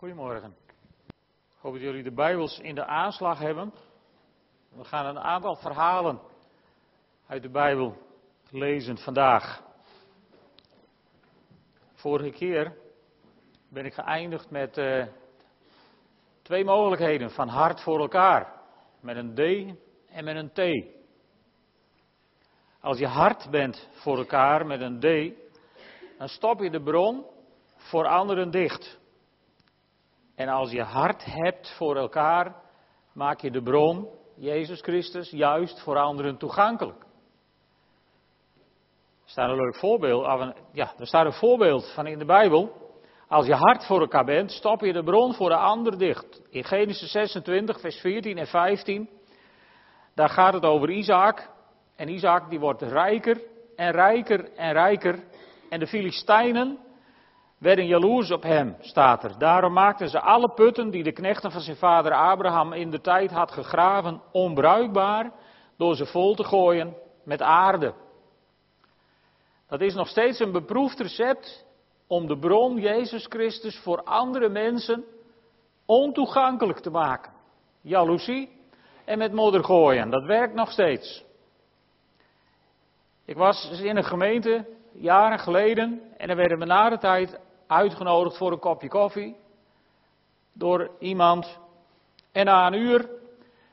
Goedemorgen. Ik hoop dat jullie de Bijbels in de aanslag hebben. We gaan een aantal verhalen uit de Bijbel lezen vandaag. Vorige keer ben ik geëindigd met uh, twee mogelijkheden van hart voor elkaar. Met een D en met een T. Als je hard bent voor elkaar met een D, dan stop je de bron voor anderen dicht. En als je hart hebt voor elkaar, maak je de bron, Jezus Christus, juist voor anderen toegankelijk. Er staat een leuk voorbeeld, ja, er staat een voorbeeld van in de Bijbel. Als je hart voor elkaar bent, stop je de bron voor de ander dicht. In Genesis 26, vers 14 en 15, daar gaat het over Isaac. En Isaac die wordt rijker en rijker en rijker. En de Filistijnen, werden jaloers op hem, staat er. Daarom maakten ze alle putten die de knechten van zijn vader Abraham in de tijd had gegraven onbruikbaar door ze vol te gooien met aarde. Dat is nog steeds een beproefd recept om de bron Jezus Christus voor andere mensen ontoegankelijk te maken. Jaloezie en met modder gooien, dat werkt nog steeds. Ik was in een gemeente jaren geleden en er werden me na de tijd uitgenodigd voor een kopje koffie door iemand. En na een uur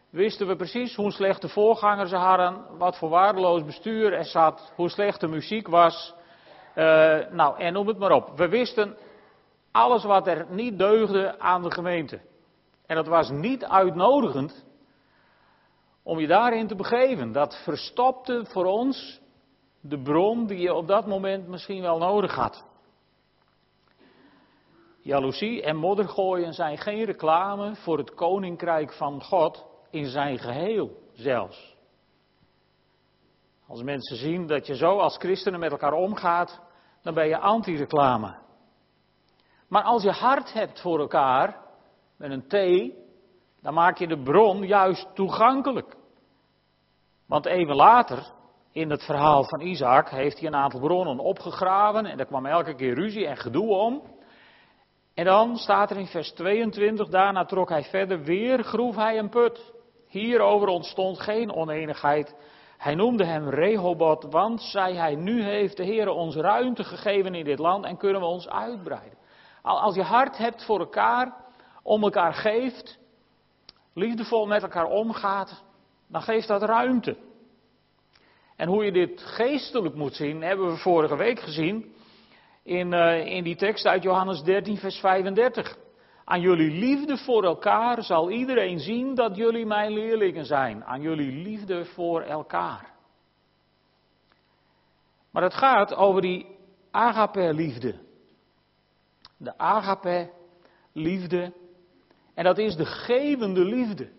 wisten we precies hoe slecht de voorgangers hadden, wat voor waardeloos bestuur er zat, hoe slecht de muziek was. Uh, nou, en noem het maar op. We wisten alles wat er niet deugde aan de gemeente. En dat was niet uitnodigend om je daarin te begeven. Dat verstopte voor ons de bron die je op dat moment misschien wel nodig had. Jaloezie en moddergooien zijn geen reclame voor het koninkrijk van God in zijn geheel zelfs. Als mensen zien dat je zo als christenen met elkaar omgaat, dan ben je anti-reclame. Maar als je hart hebt voor elkaar, met een T, dan maak je de bron juist toegankelijk. Want even later, in het verhaal van Isaac, heeft hij een aantal bronnen opgegraven en er kwam elke keer ruzie en gedoe om. En dan staat er in vers 22, daarna trok hij verder, weer groef hij een put. Hierover ontstond geen oneenigheid. Hij noemde hem Rehobot, want, zei hij, nu heeft de Heer ons ruimte gegeven in dit land en kunnen we ons uitbreiden. Als je hart hebt voor elkaar, om elkaar geeft, liefdevol met elkaar omgaat, dan geeft dat ruimte. En hoe je dit geestelijk moet zien, hebben we vorige week gezien in, uh, in die tekst uit Johannes 13, vers 35. Aan jullie liefde voor elkaar zal iedereen zien dat jullie mijn leerlingen zijn. Aan jullie liefde voor elkaar. Maar het gaat over die agape-liefde. De agape-liefde. En dat is de gevende liefde.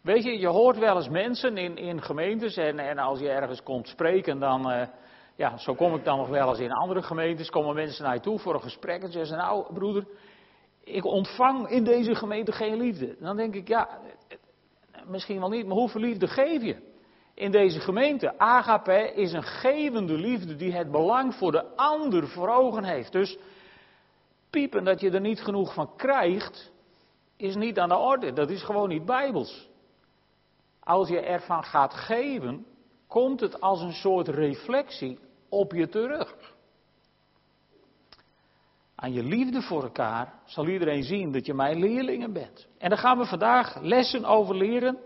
Weet je, je hoort wel eens mensen in, in gemeentes en, en als je ergens komt spreken, dan, uh, ja, zo kom ik dan nog wel eens in andere gemeentes, komen mensen naar je toe voor een gesprek en zeggen ze, nou broeder, ik ontvang in deze gemeente geen liefde. Dan denk ik, ja, misschien wel niet, maar hoeveel liefde geef je in deze gemeente? Agape is een gevende liefde die het belang voor de ander voor ogen heeft. Dus piepen dat je er niet genoeg van krijgt, is niet aan de orde. Dat is gewoon niet bijbels. Als je ervan gaat geven, komt het als een soort reflectie op je terug. Aan je liefde voor elkaar zal iedereen zien dat je mijn leerlingen bent. En daar gaan we vandaag lessen over leren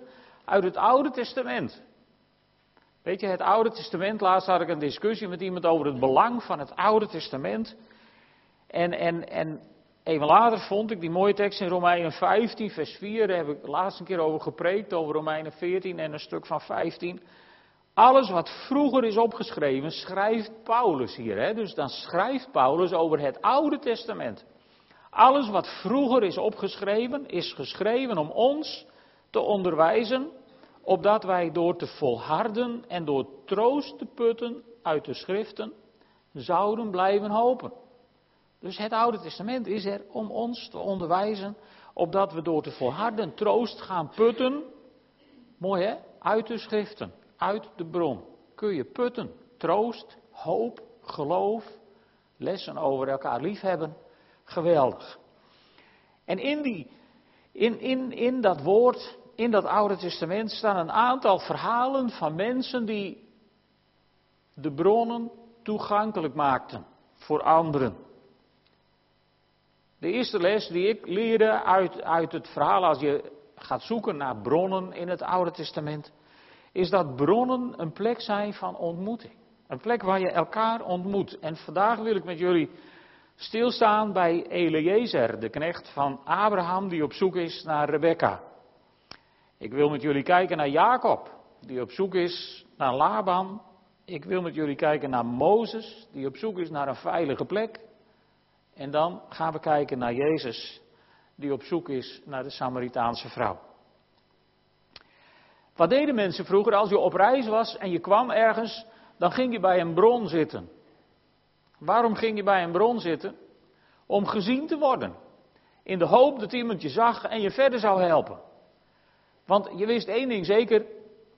uit het Oude Testament. Weet je, het Oude Testament, laatst had ik een discussie met iemand over het belang van het Oude Testament. En, en, en even later vond ik die mooie tekst in Romeinen 15, vers 4. Daar heb ik de laatste keer over gepreekt, over Romeinen 14 en een stuk van 15. Alles wat vroeger is opgeschreven, schrijft Paulus hier. Hè? Dus dan schrijft Paulus over het Oude Testament. Alles wat vroeger is opgeschreven, is geschreven om ons te onderwijzen, opdat wij door te volharden en door troost te putten uit de schriften, zouden blijven hopen. Dus het Oude Testament is er om ons te onderwijzen, opdat we door te volharden troost gaan putten, mooi hè, uit de schriften uit de bron kun je putten. Troost, hoop, geloof, lessen over elkaar liefhebben. Geweldig. En in, die, in, in, in dat woord, in dat Oude Testament, staan een aantal verhalen van mensen die de bronnen toegankelijk maakten voor anderen. De eerste les die ik leerde uit, uit het verhaal, als je gaat zoeken naar bronnen in het Oude Testament, is dat bronnen een plek zijn van ontmoeting. Een plek waar je elkaar ontmoet. En vandaag wil ik met jullie stilstaan bij Eliezer, de knecht van Abraham die op zoek is naar Rebecca. Ik wil met jullie kijken naar Jacob, die op zoek is naar Laban. Ik wil met jullie kijken naar Mozes, die op zoek is naar een veilige plek. En dan gaan we kijken naar Jezus, die op zoek is naar de Samaritaanse vrouw. Wat deden mensen vroeger als je op reis was en je kwam ergens, dan ging je bij een bron zitten. Waarom ging je bij een bron zitten? Om gezien te worden. In de hoop dat iemand je zag en je verder zou helpen. Want je wist één ding zeker,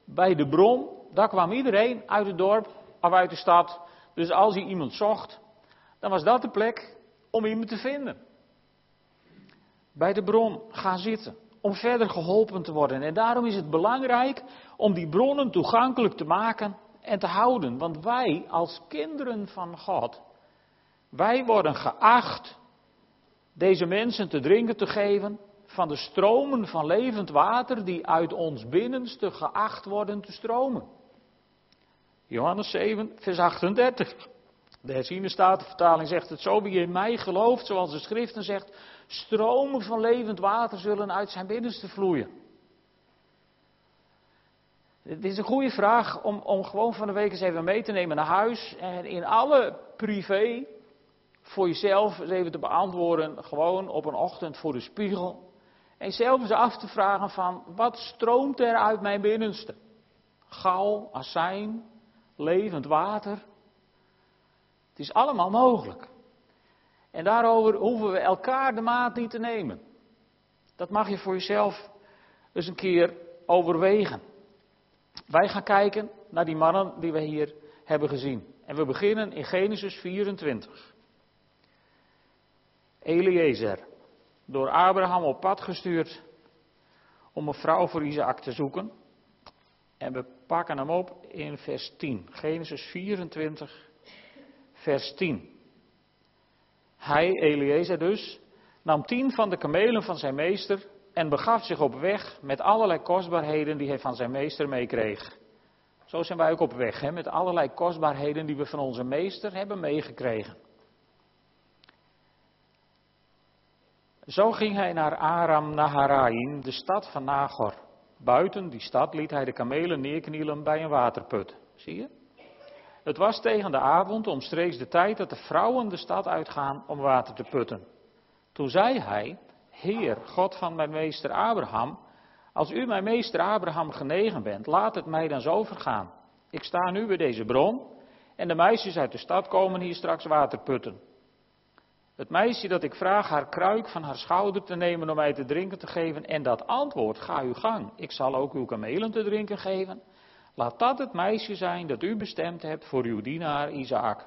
bij de bron, daar kwam iedereen uit het dorp of uit de stad. Dus als je iemand zocht, dan was dat de plek om iemand te vinden. Bij de bron gaan zitten, om verder geholpen te worden. En daarom is het belangrijk om die bronnen toegankelijk te maken en te houden. Want wij als kinderen van God, wij worden geacht deze mensen te drinken te geven van de stromen van levend water die uit ons binnenste geacht worden te stromen. Johannes 7, vers 38. De herziene statenvertaling zegt het zo, wie in mij gelooft, zoals de schriften zegt, stromen van levend water zullen uit zijn binnenste vloeien. Het is een goede vraag om, om gewoon van de week eens even mee te nemen naar huis en in alle privé voor jezelf eens even te beantwoorden, gewoon op een ochtend voor de spiegel. En zelf eens af te vragen van, wat stroomt er uit mijn binnenste? Gal, azijn, levend water. Het is allemaal mogelijk. En daarover hoeven we elkaar de maat niet te nemen. Dat mag je voor jezelf eens een keer overwegen. Wij gaan kijken naar die mannen die we hier hebben gezien. En we beginnen in Genesis 24. Eliezer, door Abraham op pad gestuurd om een vrouw voor Isaac te zoeken. En we pakken hem op in vers 10. Genesis 24, vers 10. Hij, Eliezer dus, nam tien van de kamelen van zijn meester en begaf zich op weg met allerlei kostbaarheden die hij van zijn meester meekreeg. Zo zijn wij ook op weg, hè, met allerlei kostbaarheden die we van onze meester hebben meegekregen. Zo ging hij naar Aram Naharaim, de stad van Nagor. Buiten die stad liet hij de kamelen neerknielen bij een waterput. Zie je? Het was tegen de avond, omstreeks de tijd dat de vrouwen de stad uitgaan om water te putten. Toen zei hij, Heer, God van mijn meester Abraham, als u mijn meester Abraham genegen bent, laat het mij dan zo vergaan. Ik sta nu bij deze bron en de meisjes uit de stad komen hier straks water putten. Het meisje dat ik vraag haar kruik van haar schouder te nemen om mij te drinken te geven en dat antwoord, ga uw gang, ik zal ook uw kamelen te drinken geven. Laat dat het meisje zijn dat u bestemd hebt voor uw dienaar Isaac.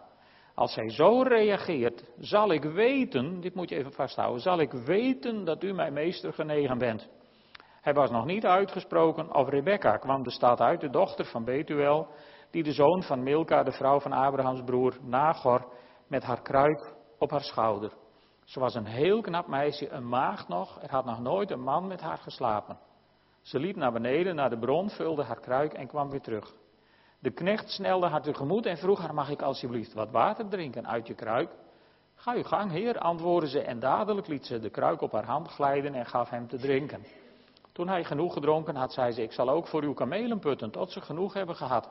Als hij zo reageert, zal ik weten, dit moet je even vasthouden, zal ik weten dat u mijn meester genegen bent. Hij was nog niet uitgesproken of Rebecca kwam de stad uit, de dochter van Betuel, die de zoon van Milka, de vrouw van Abrahams broer Nagor, met haar kruik op haar schouder. Ze was een heel knap meisje, een maagd nog, er had nog nooit een man met haar geslapen. Ze liep naar beneden, naar de bron, vulde haar kruik en kwam weer terug. De knecht snelde haar tegemoet en vroeg haar, mag ik alsjeblieft wat water drinken uit je kruik? Ga uw gang, heer, antwoordde ze en dadelijk liet ze de kruik op haar hand glijden en gaf hem te drinken. Toen hij genoeg gedronken had, zei ze, ik zal ook voor uw kamelen putten tot ze genoeg hebben gehad.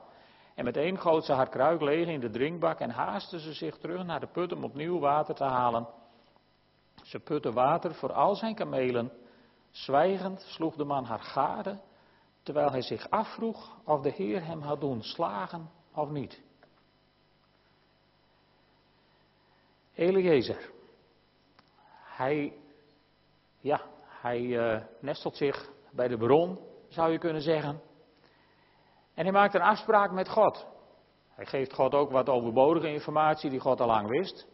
En meteen goot ze haar kruik leeg in de drinkbak en haastte ze zich terug naar de put om opnieuw water te halen. Ze putte water voor al zijn kamelen. Zwijgend sloeg de man haar gade, terwijl hij zich afvroeg of de Heer hem had doen slagen of niet. Eliezer. Hij, ja, hij uh, nestelt zich bij de bron, zou je kunnen zeggen. En hij maakt een afspraak met God. Hij geeft God ook wat overbodige informatie die God al lang wist.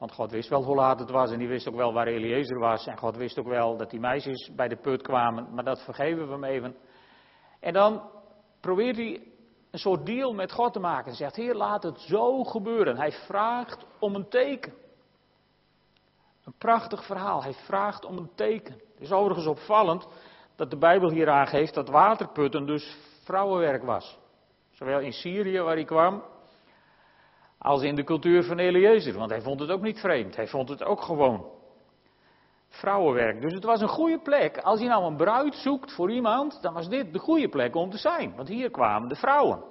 Want God wist wel hoe laat het was en die wist ook wel waar Eliezer was. En God wist ook wel dat die meisjes bij de put kwamen, maar dat vergeven we hem even. En dan probeert hij een soort deal met God te maken. Hij zegt, Heer, laat het zo gebeuren. Hij vraagt om een teken. Een prachtig verhaal. Hij vraagt om een teken. Het is overigens opvallend dat de Bijbel hier aangeeft dat waterputten dus vrouwenwerk was. Zowel in Syrië waar hij kwam, als in de cultuur van Eliezer. Want hij vond het ook niet vreemd. Hij vond het ook gewoon vrouwenwerk. Dus het was een goede plek. Als je nou een bruid zoekt voor iemand, dan was dit de goede plek om te zijn. Want hier kwamen de vrouwen.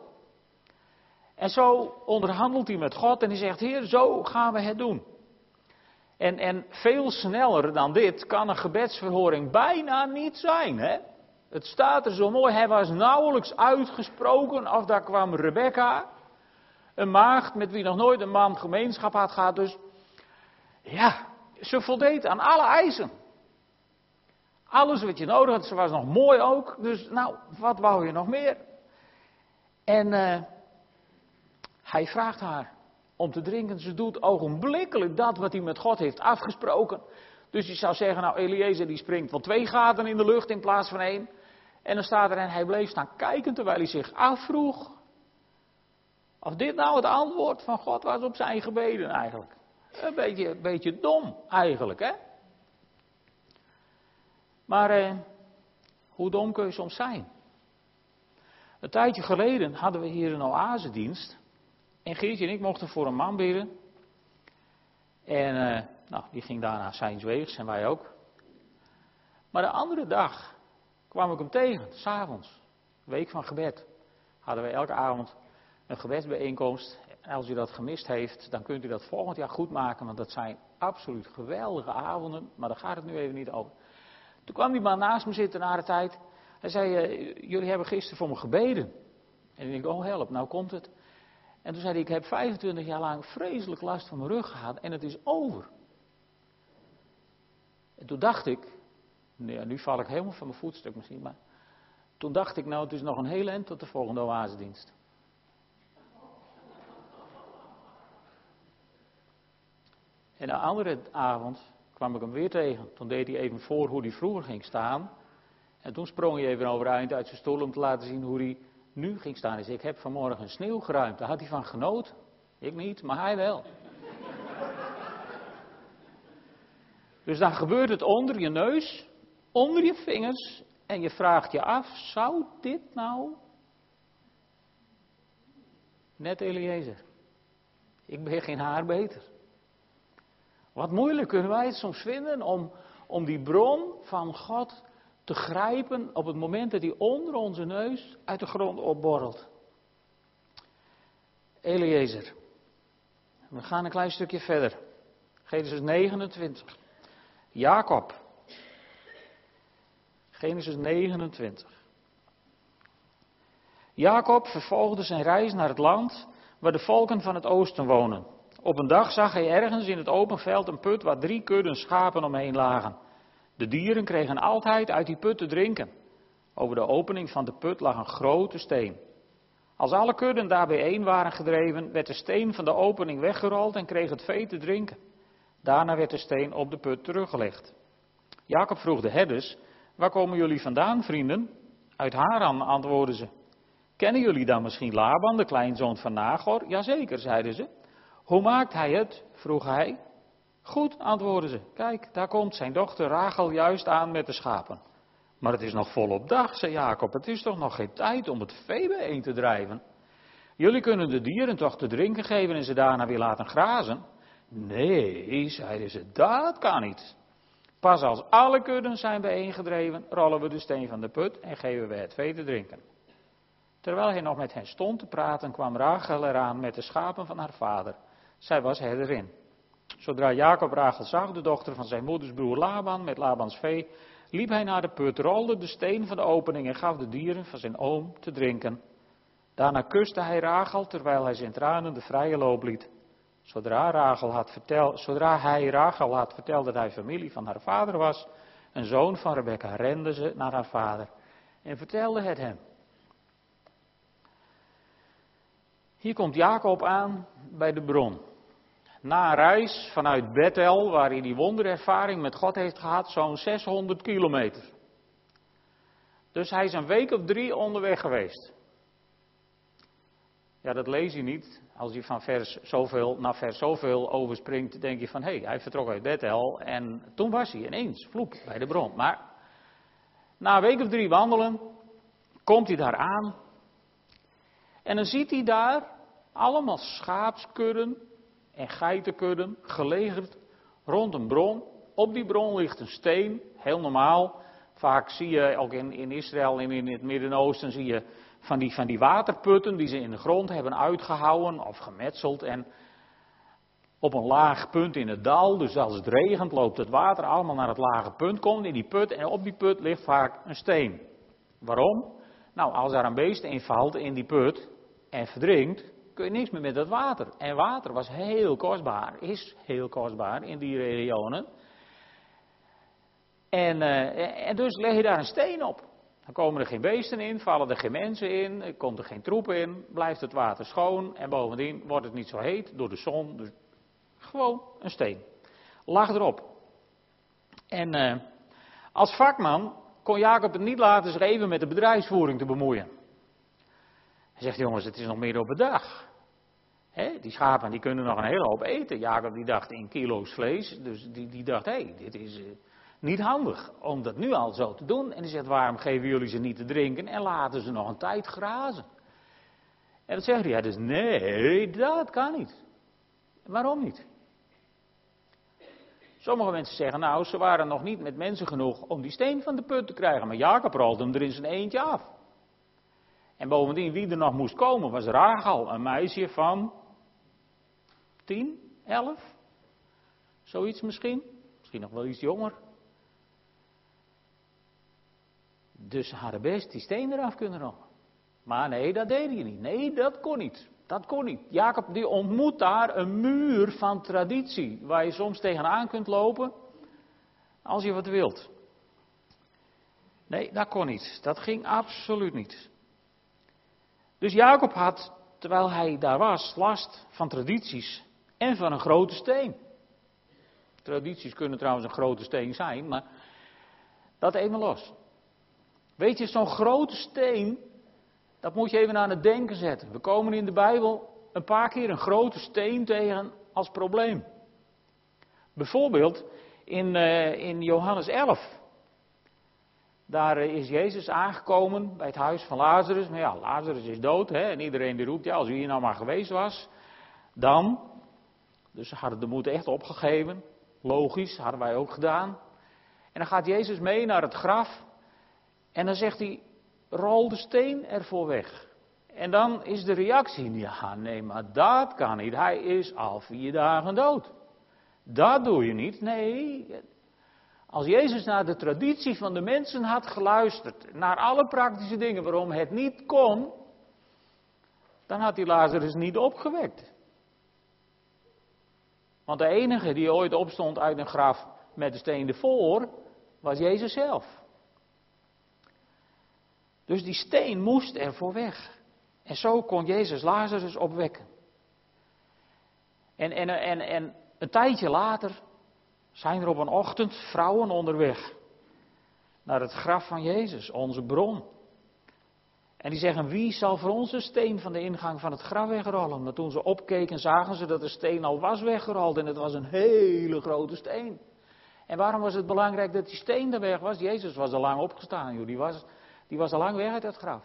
En zo onderhandelt hij met God en hij zegt: Heer, zo gaan we het doen. En, en veel sneller dan dit kan een gebedsverhoring bijna niet zijn. Hè? Het staat er zo mooi, hij was nauwelijks uitgesproken of daar kwam Rebecca, een maagd met wie nog nooit een man gemeenschap had gehad. Dus ja, ze voldeed aan alle eisen. Alles wat je nodig had, ze was nog mooi ook. Dus nou, wat wou je nog meer? En uh, hij vraagt haar om te drinken. Ze doet ogenblikkelijk dat wat hij met God heeft afgesproken. Dus je zou zeggen, nou Eliezer die springt van twee gaten in de lucht in plaats van één. En dan staat er en hij bleef staan kijken terwijl hij zich afvroeg. Of dit nou het antwoord van God was op zijn gebeden eigenlijk. Een beetje, een beetje dom eigenlijk, hè? Maar eh, hoe dom kun je soms zijn? Een tijdje geleden hadden we hier een oasedienst. En Geertje en ik mochten voor een man bidden. En eh, nou, die ging daarna zijn weegs en wij ook. Maar de andere dag kwam ik hem tegen, s'avonds. Week van gebed. Hadden we elke avond een gebedsbijeenkomst. En als u dat gemist heeft, dan kunt u dat volgend jaar goed maken, want dat zijn absoluut geweldige avonden, maar daar gaat het nu even niet over. Toen kwam die man naast me zitten na de tijd. Hij zei, uh, jullie hebben gisteren voor me gebeden. En ik oh help, nou komt het. En toen zei hij, ik heb 25 jaar lang vreselijk last van mijn rug gehad en het is over. En toen dacht ik, nee, nu val ik helemaal van mijn voetstuk misschien, maar toen dacht ik, nou het is nog een hele eind tot de volgende oasedienst. En de andere avond kwam ik hem weer tegen. Toen deed hij even voor hoe hij vroeger ging staan. En toen sprong hij even overeind uit zijn stoel om te laten zien hoe hij nu ging staan. Dus ik heb vanmorgen sneeuw geruimd. Daar had hij van genoten. Ik niet, maar hij wel. dus dan gebeurt het onder je neus, onder je vingers. En je vraagt je af, zou dit nou... Net Eliezer. Ik ben geen haar beter. Wat moeilijk kunnen wij het soms vinden om, om die bron van God te grijpen op het moment dat hij onder onze neus uit de grond opborrelt. Eliezer. We gaan een klein stukje verder. Genesis 29. Jacob. Genesis 29. Jacob vervolgde zijn reis naar het land waar de volken van het oosten wonen. Op een dag zag hij ergens in het open veld een put waar drie kudden schapen omheen lagen. De dieren kregen altijd uit die put te drinken. Over de opening van de put lag een grote steen. Als alle kudden daar bijeen waren gedreven, werd de steen van de opening weggerold en kreeg het vee te drinken. Daarna werd de steen op de put teruggelegd. Jacob vroeg de herders: Waar komen jullie vandaan, vrienden? Uit Haran, antwoordden ze. Kennen jullie dan misschien Laban, de kleinzoon van Nagor? Jazeker, zeiden ze. Hoe maakt hij het? vroeg hij. Goed, antwoordden ze. Kijk, daar komt zijn dochter Rachel juist aan met de schapen. Maar het is nog volop dag, zei Jacob. Het is toch nog geen tijd om het vee bijeen te drijven? Jullie kunnen de dieren toch te drinken geven en ze daarna weer laten grazen? Nee, zeiden ze, dat kan niet. Pas als alle kudden zijn bijeengedreven, rollen we de steen van de put en geven we het vee te drinken. Terwijl hij nog met hen stond te praten, kwam Rachel eraan met de schapen van haar vader. Zij was herderin. Zodra Jacob Rachel zag, de dochter van zijn moeders broer Laban, met Labans vee, liep hij naar de put, rolde de steen van de opening en gaf de dieren van zijn oom te drinken. Daarna kuste hij Rachel, terwijl hij zijn tranen de vrije loop liet. Zodra, Rachel had verteld, zodra hij Rachel had verteld dat hij familie van haar vader was, een zoon van Rebecca, rende ze naar haar vader en vertelde het hem. Hier komt Jacob aan bij de bron. Na een reis vanuit Bethel, waar hij die wonderervaring met God heeft gehad, zo'n 600 kilometer. Dus hij is een week of drie onderweg geweest. Ja, dat lees je niet. Als je van vers zoveel naar vers zoveel overspringt, denk je van hé, hey, hij vertrok uit Bethel en toen was hij ineens, vloep, bij de bron. Maar na een week of drie wandelen, komt hij daar aan en dan ziet hij daar allemaal schaapskudden en geitenkudden gelegerd rond een bron. Op die bron ligt een steen, heel normaal. Vaak zie je ook in, in Israël en in het Midden-Oosten zie je van die, van die waterputten die ze in de grond hebben uitgehouwen of gemetseld. En op een laag punt in het dal, dus als het regent loopt het water allemaal naar het lage punt, komt in die put en op die put ligt vaak een steen. Waarom? Nou, als daar een beest in valt in die put en verdrinkt, kun je niks meer met dat water. En water was heel kostbaar, is heel kostbaar in die regionen. En, uh, en dus leg je daar een steen op. Dan komen er geen beesten in, vallen er geen mensen in, komt er geen troep in, blijft het water schoon en bovendien wordt het niet zo heet door de zon. Dus gewoon een steen. Lag erop. En uh, als vakman kon Jacob het niet laten zich even met de bedrijfsvoering te bemoeien. Hij zegt, jongens, het is nog meer op de dag. Die schapen die kunnen nog een hele hoop eten. Jacob die dacht in kilo's vlees, dus die, die dacht, hé, hey, dit is uh, niet handig om dat nu al zo te doen. En hij zegt, waarom geven jullie ze niet te drinken en laten ze nog een tijd grazen? En dan zegt hij, dus nee, dat kan niet. Waarom niet? Sommige mensen zeggen, nou, ze waren nog niet met mensen genoeg om die steen van de put te krijgen. Maar Jacob rolde hem er in zijn eentje af. En bovendien, wie er nog moest komen, was Rachel, een meisje van 10, 11, zoiets misschien. Misschien nog wel iets jonger. Dus hadden best die steen eraf kunnen rollen. Maar nee, dat deed hij niet. Nee, dat kon niet. Dat kon niet. Jacob die ontmoet daar een muur van traditie, waar je soms tegenaan kunt lopen als je wat wilt. Nee, dat kon niet. Dat ging absoluut niet. Dus Jacob had, terwijl hij daar was, last van tradities en van een grote steen. Tradities kunnen trouwens een grote steen zijn, maar dat even los. Weet je, zo'n grote steen, dat moet je even aan het denken zetten. We komen in de Bijbel een paar keer een grote steen tegen als probleem. Bijvoorbeeld in, uh, in Johannes 11. Daar eh, is Jezus aangekomen bij het huis van Lazarus. Maar ja, Lazarus is dood. Hè? En iedereen die roept, ja, als u hier nou maar geweest was, dan. Dus ze hadden de moed echt opgegeven. Logisch, hadden wij ook gedaan. En dan gaat Jezus mee naar het graf. En dan zegt hij, rol de steen ervoor weg. En dan is de reactie, ja nee, maar dat kan niet. Hij is al vier dagen dood. Dat doe je niet. Nee, als Jezus naar de traditie van de mensen had geluisterd, naar alle praktische dingen waarom het niet kon, dan had hij Lazarus niet opgewekt. Want de enige die ooit opstond uit een graf met de steen ervoor, was Jezus zelf. Dus die steen moest ervoor weg. En zo kon Jezus Lazarus opwekken. En, en, en, en een tijdje later zijn er op een ochtend vrouwen onderweg naar het graf van Jezus, onze bron. En die zeggen, wie zal voor ons de steen van de ingang van het graf wegrollen? Maar toen ze opkeken, zagen ze dat de steen al was weggerold en het was een hele grote steen. En waarom was het belangrijk dat die steen er weg was? Jezus was al lang opgestaan, joh. Die was, die was al lang weg uit het graf.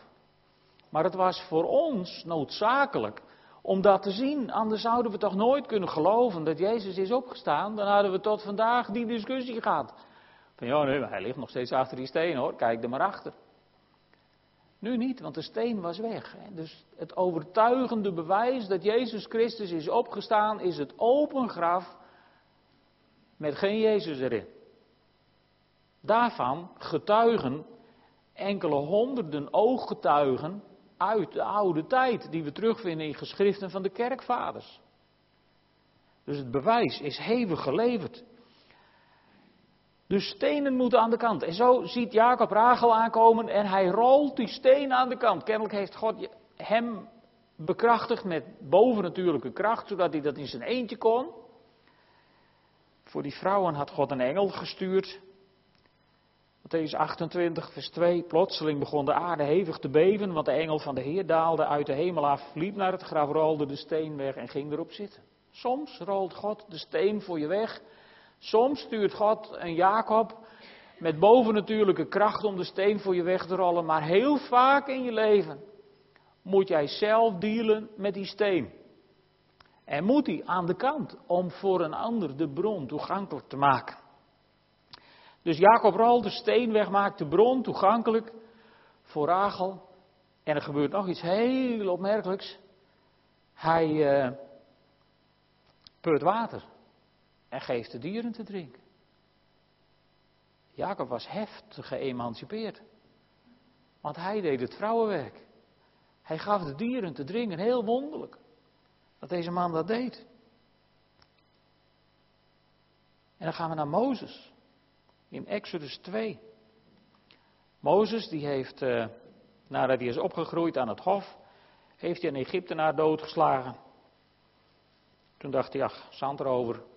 Maar het was voor ons noodzakelijk om dat te zien. Anders zouden we toch nooit kunnen geloven dat Jezus is opgestaan. Dan hadden we tot vandaag die discussie gehad. Van ja, nee, hij ligt nog steeds achter die steen hoor, kijk er maar achter. Nu niet, want de steen was weg. Dus het overtuigende bewijs dat Jezus Christus is opgestaan, is het open graf met geen Jezus erin. Daarvan getuigen enkele honderden ooggetuigen uit de oude tijd, die we terugvinden in geschriften van de kerkvaders. Dus het bewijs is hevig geleverd. Dus stenen moeten aan de kant. En zo ziet Jacob Rachel aankomen en hij rolt die steen aan de kant. Kennelijk heeft God hem bekrachtigd met bovennatuurlijke kracht, zodat hij dat in zijn eentje kon. Voor die vrouwen had God een engel gestuurd. Matthäus 28, vers 2. Plotseling begon de aarde hevig te beven, want de engel van de Heer daalde uit de hemel af, liep naar het graf, rolde de steen weg en ging erop zitten. Soms rolt God de steen voor je weg. Soms stuurt God een Jacob met bovennatuurlijke kracht om de steen voor je weg te rollen. Maar heel vaak in je leven moet jij zelf dealen met die steen. En moet die aan de kant om voor een ander de bron toegankelijk te maken. Dus Jacob rolt de steen weg, maakt de bron toegankelijk voor Rachel. En er gebeurt nog iets heel opmerkelijks. Hij uh, put water en geeft de dieren te drinken. Jacob was heftig geëmancipeerd. Want hij deed het vrouwenwerk. Hij gaf de dieren te drinken, heel wonderlijk. Dat deze man dat deed. En dan gaan we naar Mozes. In Exodus 2. Mozes die heeft, uh, nadat hij is opgegroeid aan het hof, heeft hij een Egyptenaar doodgeslagen. Toen dacht hij, ach, zand erover.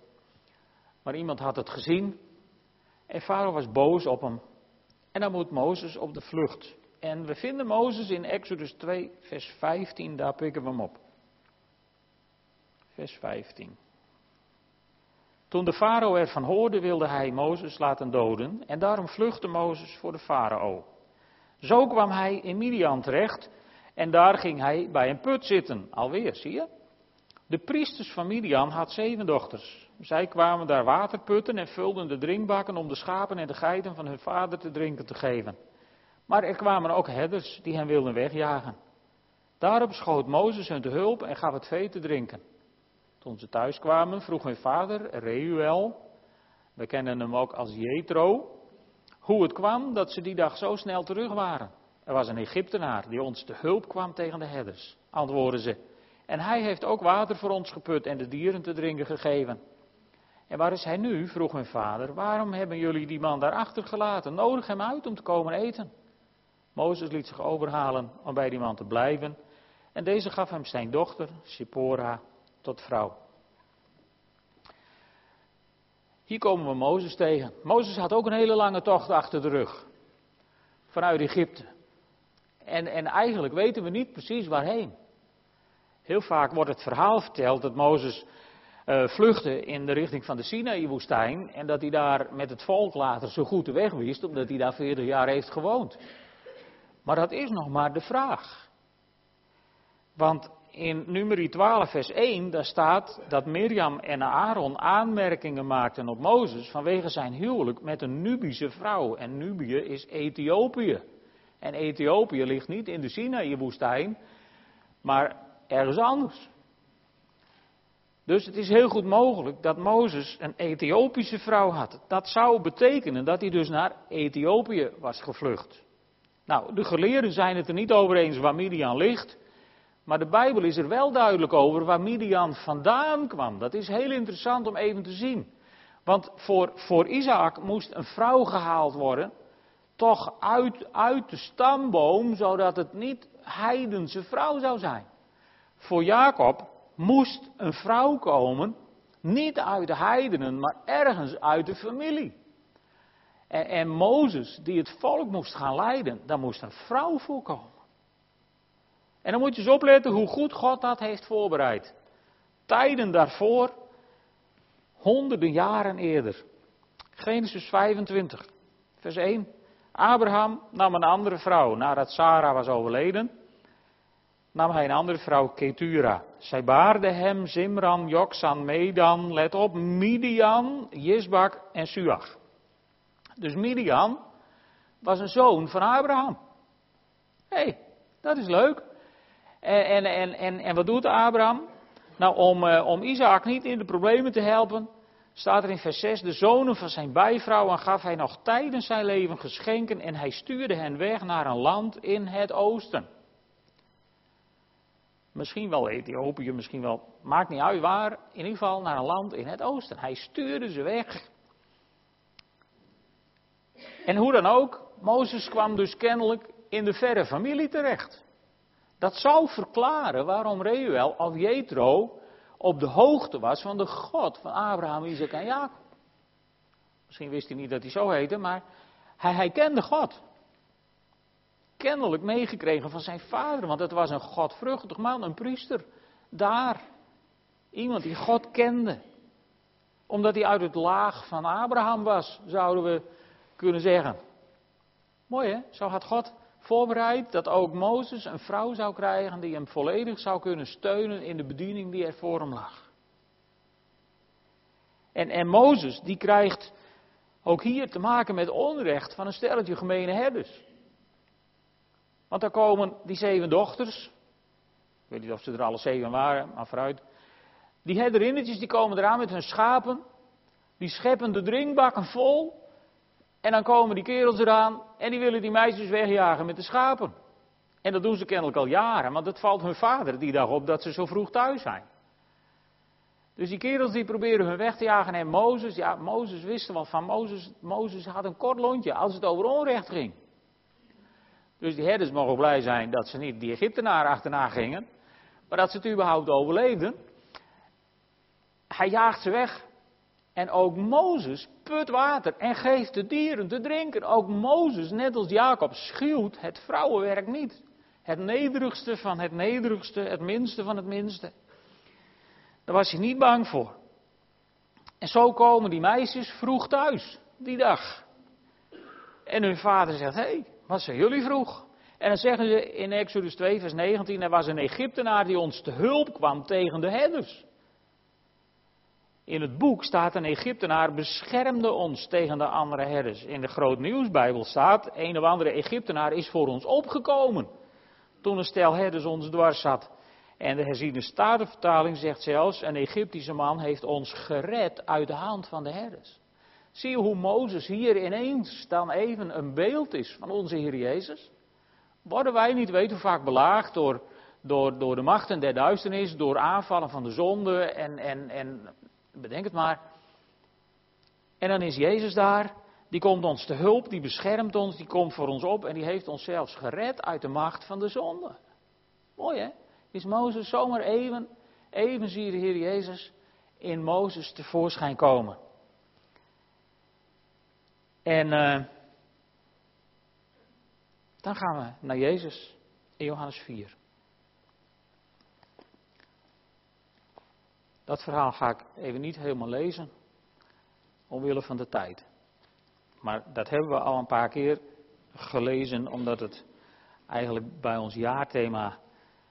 Maar iemand had het gezien. En Farao was boos op hem. En dan moet Mozes op de vlucht. En we vinden Mozes in Exodus 2, vers 15, daar pikken we hem op. Vers 15. Toen de farao ervan hoorde, wilde hij Mozes laten doden en daarom vluchtte Mozes voor de farao. Zo kwam hij in Midian terecht en daar ging hij bij een put zitten. Alweer, zie je? De priesters van Midian had zeven dochters. Zij kwamen daar water putten en vulden de drinkbakken om de schapen en de geiten van hun vader te drinken te geven. Maar er kwamen ook herders die hen wilden wegjagen. Daarop schoot Mozes hun te hulp en gaf het vee te drinken. Toen ze thuis kwamen, vroeg hun vader, Reuel, we kennen hem ook als Jethro, hoe het kwam dat ze die dag zo snel terug waren. Er was een Egyptenaar die ons te hulp kwam tegen de herders, antwoordden ze. En hij heeft ook water voor ons geput en de dieren te drinken gegeven. En waar is hij nu? vroeg hun vader. Waarom hebben jullie die man daar achtergelaten? Nodig hem uit om te komen eten. Mozes liet zich overhalen om bij die man te blijven. En deze gaf hem zijn dochter, Sipora, tot vrouw. Hier komen we Mozes tegen. Mozes had ook een hele lange tocht achter de rug. Vanuit Egypte. En, en eigenlijk weten we niet precies waarheen. Heel vaak wordt het verhaal verteld dat Mozes uh, vluchtte in de richting van de Sinaï-woestijn. En dat hij daar met het volk later zo goed de weg wist, omdat hij daar 40 jaar heeft gewoond. Maar dat is nog maar de vraag. Want in nummer 12, vers 1, daar staat dat Mirjam en Aaron aanmerkingen maakten op Mozes vanwege zijn huwelijk met een Nubische vrouw. En Nubië is Ethiopië. En Ethiopië ligt niet in de Sinaï-woestijn, maar ergens anders. Dus het is heel goed mogelijk dat Mozes een Ethiopische vrouw had. Dat zou betekenen dat hij dus naar Ethiopië was gevlucht. Nou, de geleerden zijn het er niet over eens waar Midian ligt. Maar de Bijbel is er wel duidelijk over waar Midian vandaan kwam. Dat is heel interessant om even te zien. Want voor, voor Isaac moest een vrouw gehaald worden. Toch uit, uit de stamboom, zodat het niet heidense vrouw zou zijn. Voor Jacob moest een vrouw komen, niet uit de heidenen, maar ergens uit de familie. En, en Mozes, die het volk moest gaan leiden, daar moest een vrouw voor komen. En dan moet je eens opletten hoe goed God dat heeft voorbereid. Tijden daarvoor, honderden jaren eerder. Genesis 25, vers 1. Abraham nam een andere vrouw nadat Sarah was overleden. Nam hij een andere vrouw, Ketura. Zij baarde hem Zimran, Joksan, Medan, let op, Midian, Jisbak en Suach. Dus Midian was een zoon van Abraham. Hé, hey, dat is leuk. En, en, en, en, en wat doet Abraham? Nou, om, uh, om Isaac niet in de problemen te helpen, staat er in vers 6, de zonen van zijn bijvrouwen gaf hij nog tijdens zijn leven geschenken en hij stuurde hen weg naar een land in het oosten. Misschien wel Ethiopië, misschien wel, maakt niet uit waar, in ieder geval naar een land in het oosten. Hij stuurde ze weg. En hoe dan ook, Mozes kwam dus kennelijk in de verre familie terecht. Dat zou verklaren waarom Reuel of Jethro op de hoogte was van de God van Abraham, Isaac en Jacob. Misschien wist hij niet dat hij zo heette, maar hij, hij kende God. Kennelijk meegekregen van zijn vader, want het was een godvruchtig man, een priester. Daar. Iemand die God kende. Omdat hij uit het laag van Abraham was, zouden we kunnen zeggen. Mooi hè? Zo had God voorbereid dat ook Mozes een vrouw zou krijgen die hem volledig zou kunnen steunen in de bediening die er voor hem lag. En, en Mozes, die krijgt ook hier te maken met onrecht van een stelletje gemene herders. Want daar komen die zeven dochters, ik weet niet of ze er alle zeven waren, maar vooruit. Die herderinnetjes die komen eraan met hun schapen, die scheppen de drinkbakken vol. En dan komen die kerels eraan en die willen die meisjes wegjagen met de schapen. En dat doen ze kennelijk al jaren, want het valt hun vader die dag op dat ze zo vroeg thuis zijn. Dus die kerels die proberen hun weg te jagen en Mozes, ja, Mozes wist wel van Mozes. Mozes had een kort lontje als het over onrecht ging. Dus die herders mogen blij zijn dat ze niet die Egyptenaren achterna gingen, maar dat ze het überhaupt overleefden. Hij jaagt ze weg. En ook Mozes put water en geeft de dieren te drinken. Ook Mozes, net als Jacob, schuwt het vrouwenwerk niet. Het nederigste van het nederigste, het minste van het minste. Daar was hij niet bang voor. En zo komen die meisjes vroeg thuis, die dag. En hun vader zegt, hé, hey, wat zijn jullie vroeg? En dan zeggen ze in Exodus 2, vers 19, er was een Egyptenaar die ons te hulp kwam tegen de herders. In het boek staat een Egyptenaar beschermde ons tegen de andere herders. In de Groot Nieuwsbijbel staat, een of andere Egyptenaar is voor ons opgekomen. Toen een stel herders ons dwars zat. En de herziene statenvertaling zegt zelfs, een Egyptische man heeft ons gered uit de hand van de herders. Zie je hoe Mozes hier ineens dan even een beeld is van onze Heer Jezus? Worden wij niet weten hoe vaak belaagd door, door, door de machten der duisternis, door aanvallen van de zonde en, en, en bedenk het maar. En dan is Jezus daar, die komt ons te hulp, die beschermt ons, die komt voor ons op en die heeft ons zelfs gered uit de macht van de zonde. Mooi hè? Is Mozes zomaar even, even zie je de Heer Jezus in Mozes tevoorschijn komen. En uh, dan gaan we naar Jezus in Johannes 4. Dat verhaal ga ik even niet helemaal lezen, omwille van de tijd. Maar dat hebben we al een paar keer gelezen, omdat het eigenlijk bij ons jaarthema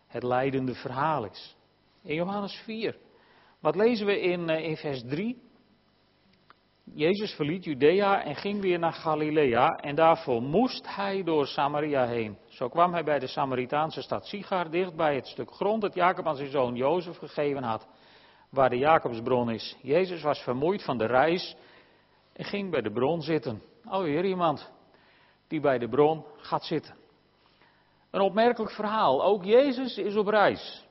het leidende verhaal is. In Johannes 4. Wat lezen we in, eh, in vers 3? Jezus verliet Judea en ging weer naar Galilea en daarvoor moest hij door Samaria heen. Zo kwam hij bij de Samaritaanse stad Sigar, dicht bij het stuk grond dat Jacob aan zijn zoon Jozef gegeven had, waar de Jacobsbron is. Jezus was vermoeid van de reis en ging bij de bron zitten. Alweer iemand die bij de bron gaat zitten. Een opmerkelijk verhaal. Ook Jezus is op reis.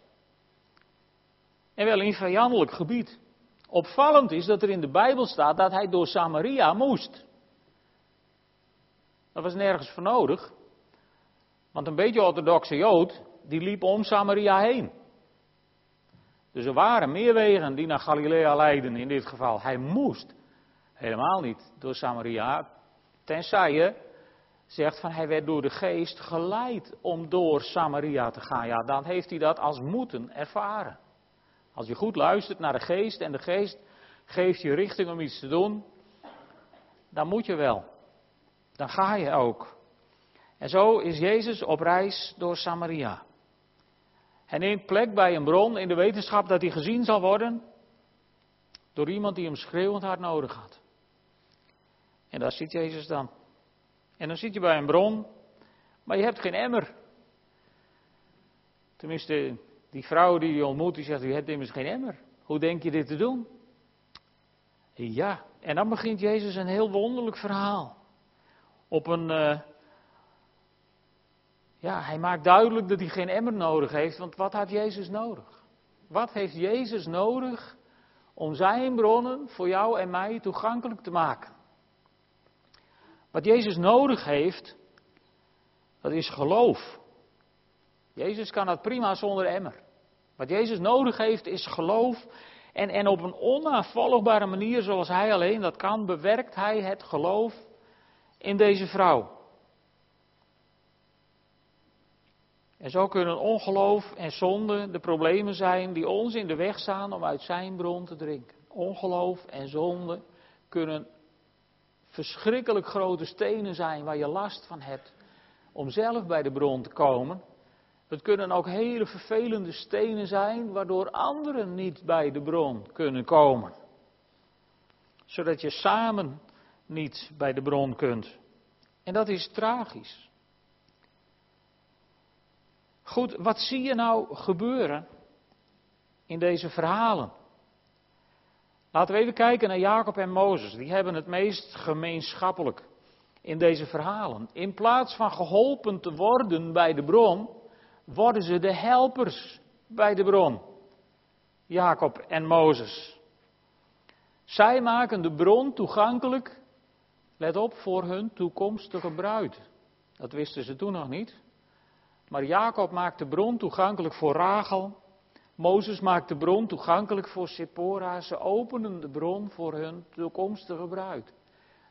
En wel in vijandelijk gebied. Opvallend is dat er in de Bijbel staat dat hij door Samaria moest. Dat was nergens voor nodig. Want een beetje orthodoxe Jood, die liep om Samaria heen. Dus er waren meer wegen die naar Galilea leiden in dit geval. Hij moest helemaal niet door Samaria. Tenzij je zegt van hij werd door de geest geleid om door Samaria te gaan. Ja, dan heeft hij dat als moeten ervaren. Als je goed luistert naar de geest en de geest geeft je richting om iets te doen, dan moet je wel. Dan ga je ook. En zo is Jezus op reis door Samaria. Hij neemt plek bij een bron in de wetenschap dat hij gezien zal worden door iemand die hem schreeuwend hard nodig had. En daar ziet Jezus dan. En dan zit je bij een bron, maar je hebt geen emmer. Tenminste, die vrouw die je ontmoet, die zegt, u hebt immers geen emmer. Hoe denk je dit te doen? Ja, en dan begint Jezus een heel wonderlijk verhaal. Op een, uh, ja, hij maakt duidelijk dat hij geen emmer nodig heeft, want wat had Jezus nodig? Wat heeft Jezus nodig om zijn bronnen voor jou en mij toegankelijk te maken? Wat Jezus nodig heeft, dat is geloof. Jezus kan dat prima zonder emmer. Wat Jezus nodig heeft is geloof En, en op een onnavolgbare manier, zoals hij alleen dat kan, bewerkt hij het geloof in deze vrouw. En zo kunnen ongeloof en zonde de problemen zijn die ons in de weg staan om uit zijn bron te drinken. Ongeloof en zonde kunnen verschrikkelijk grote stenen zijn waar je last van hebt om zelf bij de bron te komen. Het kunnen ook hele vervelende stenen zijn waardoor anderen niet bij de bron kunnen komen. Zodat je samen niet bij de bron kunt. En dat is tragisch. Goed, wat zie je nou gebeuren in deze verhalen? Laten we even kijken naar Jacob en Mozes. Die hebben het meest gemeenschappelijk in deze verhalen. In plaats van geholpen te worden bij de bron, worden ze de helpers bij de bron. Jacob en Mozes. Zij maken de bron toegankelijk, let op, voor hun toekomstige bruid. Dat wisten ze toen nog niet. Maar Jacob maakt de bron toegankelijk voor Rachel. Mozes maakt de bron toegankelijk voor Sephora. Ze openen de bron voor hun toekomstige bruid.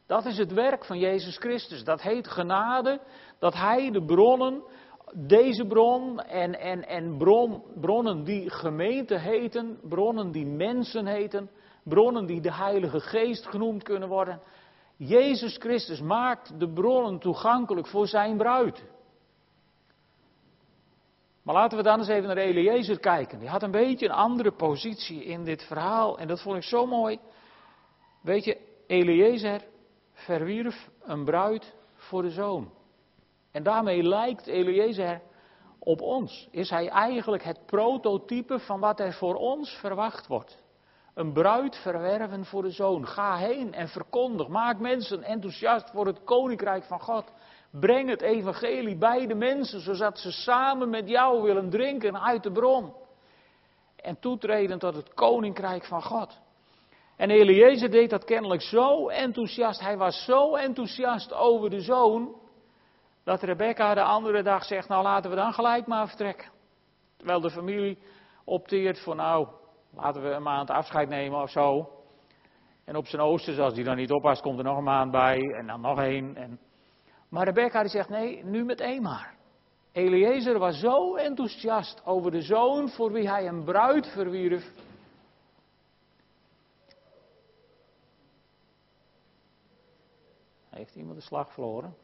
Dat is het werk van Jezus Christus. Dat heet genade. Dat Hij de bronnen, deze bron en, en, en bron, bronnen die gemeente heten, bronnen die mensen heten, bronnen die de Heilige Geest genoemd kunnen worden. Jezus Christus maakt de bronnen toegankelijk voor zijn bruid. Maar laten we dan eens even naar Eliezer kijken. Die had een beetje een andere positie in dit verhaal. En dat vond ik zo mooi. Weet je, Eliezer verwierf een bruid voor de zoon. En daarmee lijkt Eliezer op ons. Is hij eigenlijk het prototype van wat er voor ons verwacht wordt. Een bruid verwerven voor de zoon. Ga heen en verkondig. Maak mensen enthousiast voor het koninkrijk van God. Breng het evangelie bij de mensen, zodat ze samen met jou willen drinken uit de bron. En toetreden tot het koninkrijk van God. En Eliezer deed dat kennelijk zo enthousiast. Hij was zo enthousiast over de zoon. Dat Rebecca de andere dag zegt: Nou laten we dan gelijk maar vertrekken. Terwijl de familie opteert voor: Nou, laten we een maand afscheid nemen of zo. En op zijn oosten, als die dan niet oppast, komt er nog een maand bij. En dan nog één. En maar Rebecca die zegt, nee, nu met maar. Eliezer was zo enthousiast over de zoon voor wie hij een bruid verwierf. Heeft iemand de slag verloren?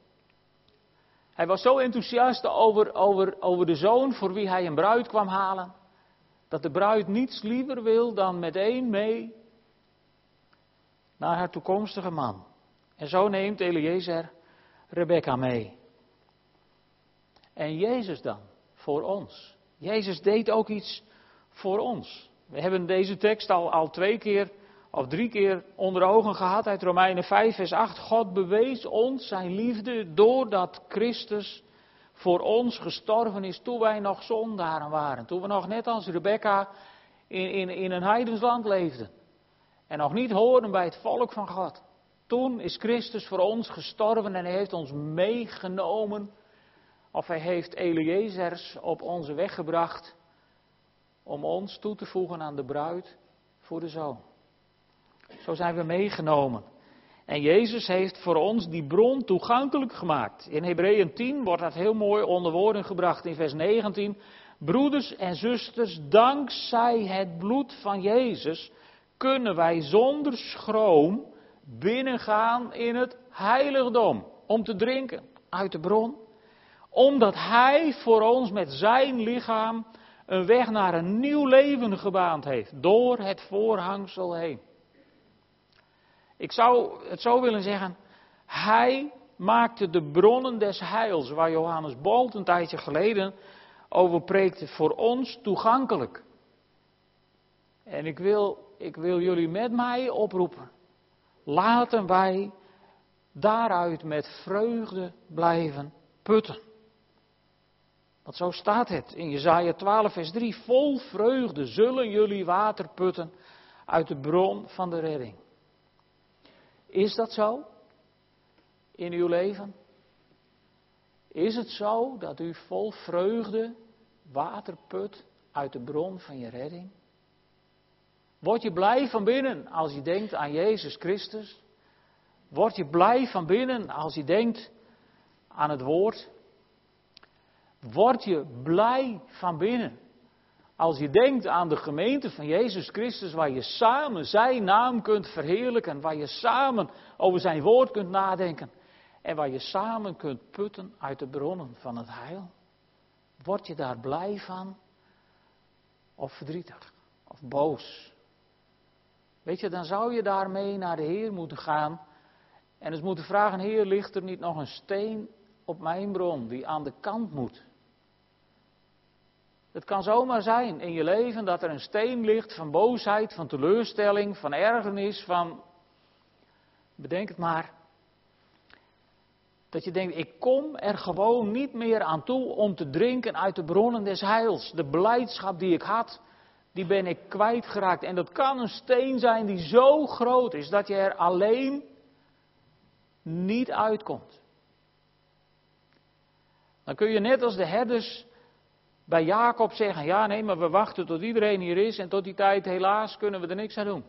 Hij was zo enthousiast over, over, over de zoon voor wie hij een bruid kwam halen. Dat de bruid niets liever wil dan met één mee naar haar toekomstige man. En zo neemt Eliezer Rebecca mee. En Jezus dan, voor ons. Jezus deed ook iets voor ons. We hebben deze tekst al, al twee keer of drie keer onder ogen gehad uit Romeinen 5, vers 8. God bewees ons zijn liefde doordat Christus voor ons gestorven is toen wij nog zondaren waren. Toen we nog net als Rebecca in, in, in een heidensland leefden. En nog niet hoorden bij het volk van God. Toen is Christus voor ons gestorven en hij heeft ons meegenomen. Of hij heeft Eliezers op onze weg gebracht om ons toe te voegen aan de bruid voor de zoon. Zo zijn we meegenomen. En Jezus heeft voor ons die bron toegankelijk gemaakt. In Hebreeën 10 wordt dat heel mooi onder woorden gebracht in vers 19. Broeders en zusters, dankzij het bloed van Jezus kunnen wij zonder schroom binnengaan in het heiligdom om te drinken uit de bron. Omdat Hij voor ons met zijn lichaam een weg naar een nieuw leven gebaand heeft. Door het voorhangsel heen. Ik zou het zo willen zeggen. Hij maakte de bronnen des heils, waar Johannes Bolt een tijdje geleden over preekte, voor ons toegankelijk. En ik wil, ik wil jullie met mij oproepen. Laten wij daaruit met vreugde blijven putten. Want zo staat het in Jezaja 12, vers 3. Vol vreugde zullen jullie water putten uit de bron van de redding. Is dat zo in uw leven? Is het zo dat u vol vreugde water put uit de bron van je redding? Word je blij van binnen als je denkt aan Jezus Christus? Word je blij van binnen als je denkt aan het woord? Word je blij van binnen als je denkt aan de gemeente van Jezus Christus, waar je samen zijn naam kunt verheerlijken, waar je samen over zijn woord kunt nadenken en waar je samen kunt putten uit de bronnen van het heil? Word je daar blij van? Of verdrietig? Of boos? Weet je, dan zou je daarmee naar de Heer moeten gaan en eens moeten vragen: Heer, ligt er niet nog een steen op mijn bron die aan de kant moet? Het kan zomaar zijn in je leven dat er een steen ligt van boosheid, van teleurstelling, van ergernis, van. Bedenk het maar. Dat je denkt, ik kom er gewoon niet meer aan toe om te drinken uit de bronnen des heils. De blijdschap die ik had, die ben ik kwijtgeraakt. En dat kan een steen zijn die zo groot is dat je er alleen niet uitkomt. Dan kun je net als de herders bij Jacob zeggen: Ja, nee, maar we wachten tot iedereen hier is en tot die tijd, helaas, kunnen we er niks aan doen.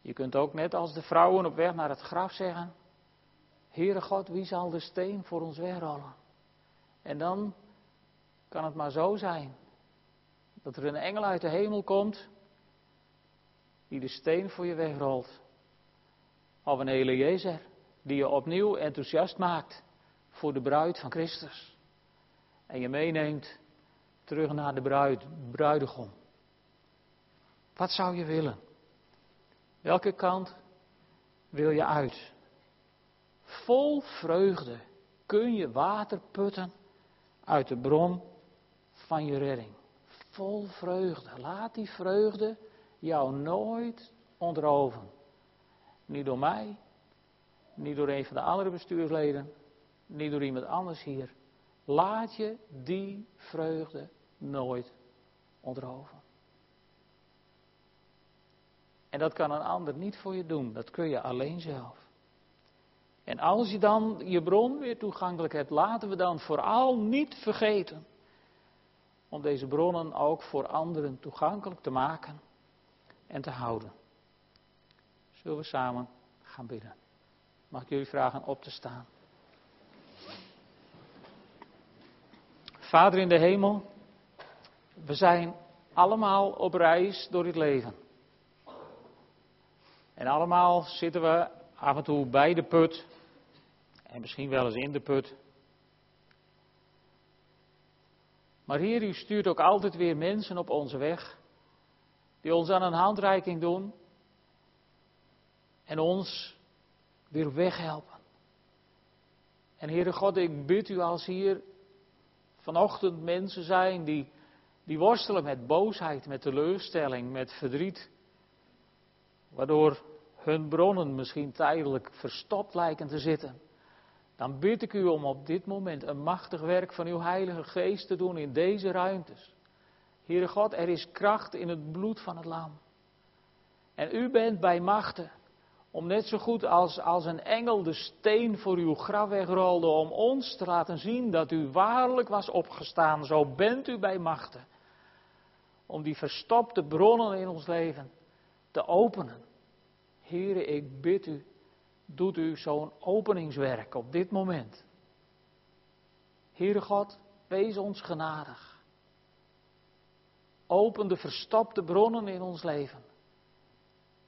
Je kunt ook net als de vrouwen op weg naar het graf zeggen: Heere God, wie zal de steen voor ons wegrollen? En dan kan het maar zo zijn dat er een engel uit de hemel komt die de steen voor je wegrolt. Of een Eliezer die je opnieuw enthousiast maakt voor de bruid van Christus en je meeneemt terug naar de bruid, bruidegom. Wat zou je willen? Welke kant wil je uit? Vol vreugde kun je water putten uit de bron van je redding. Vol vreugde. Laat die vreugde jou nooit ontroven. Niet door mij, niet door een van de andere bestuursleden, niet door iemand anders hier. Laat je die vreugde nooit ontroven. En dat kan een ander niet voor je doen, dat kun je alleen zelf. En als je dan je bron weer toegankelijk hebt, laten we dan vooral niet vergeten om deze bronnen ook voor anderen toegankelijk te maken en te houden. Zullen we samen gaan bidden? Mag ik jullie vragen op te staan? Vader in de hemel, we zijn allemaal op reis door het leven. En allemaal zitten we af en toe bij de put. En misschien wel eens in de put. Maar Heer, u stuurt ook altijd weer mensen op onze weg. Die ons aan een handreiking doen. En ons weer weghelpen. En Heere God, ik bid u als hier vanochtend mensen zijn die, die worstelen met boosheid, met teleurstelling, met verdriet. Waardoor hun bronnen misschien tijdelijk verstopt lijken te zitten. Dan bid ik u om op dit moment een machtig werk van uw Heilige Geest te doen in deze ruimtes. Heere God, er is kracht in het bloed van het lam. En u bent bij machten om net zo goed als, als een engel de steen voor uw graf wegrolde, om ons te laten zien dat u waarlijk was opgestaan. Zo bent u bij machten. Om die verstopte bronnen in ons leven te openen. Heren, ik bid u, doet u zo'n openingswerk op dit moment. Heere God, wees ons genadig. Open de verstopte bronnen in ons leven.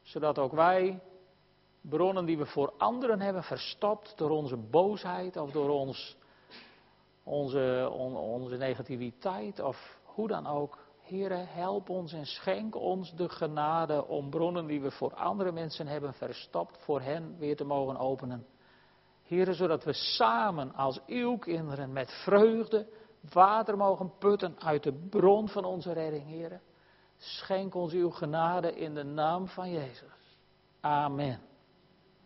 Zodat ook wij bronnen die we voor anderen hebben verstopt door onze boosheid of door ons, onze, onze negativiteit of hoe dan ook. Heren, help ons en schenk ons de genade om bronnen die we voor andere mensen hebben verstopt, voor hen weer te mogen openen. Heren, zodat we samen als uw kinderen met vreugde water mogen putten uit de bron van onze redding, heren. Schenk ons uw genade in de naam van Jezus. Amen.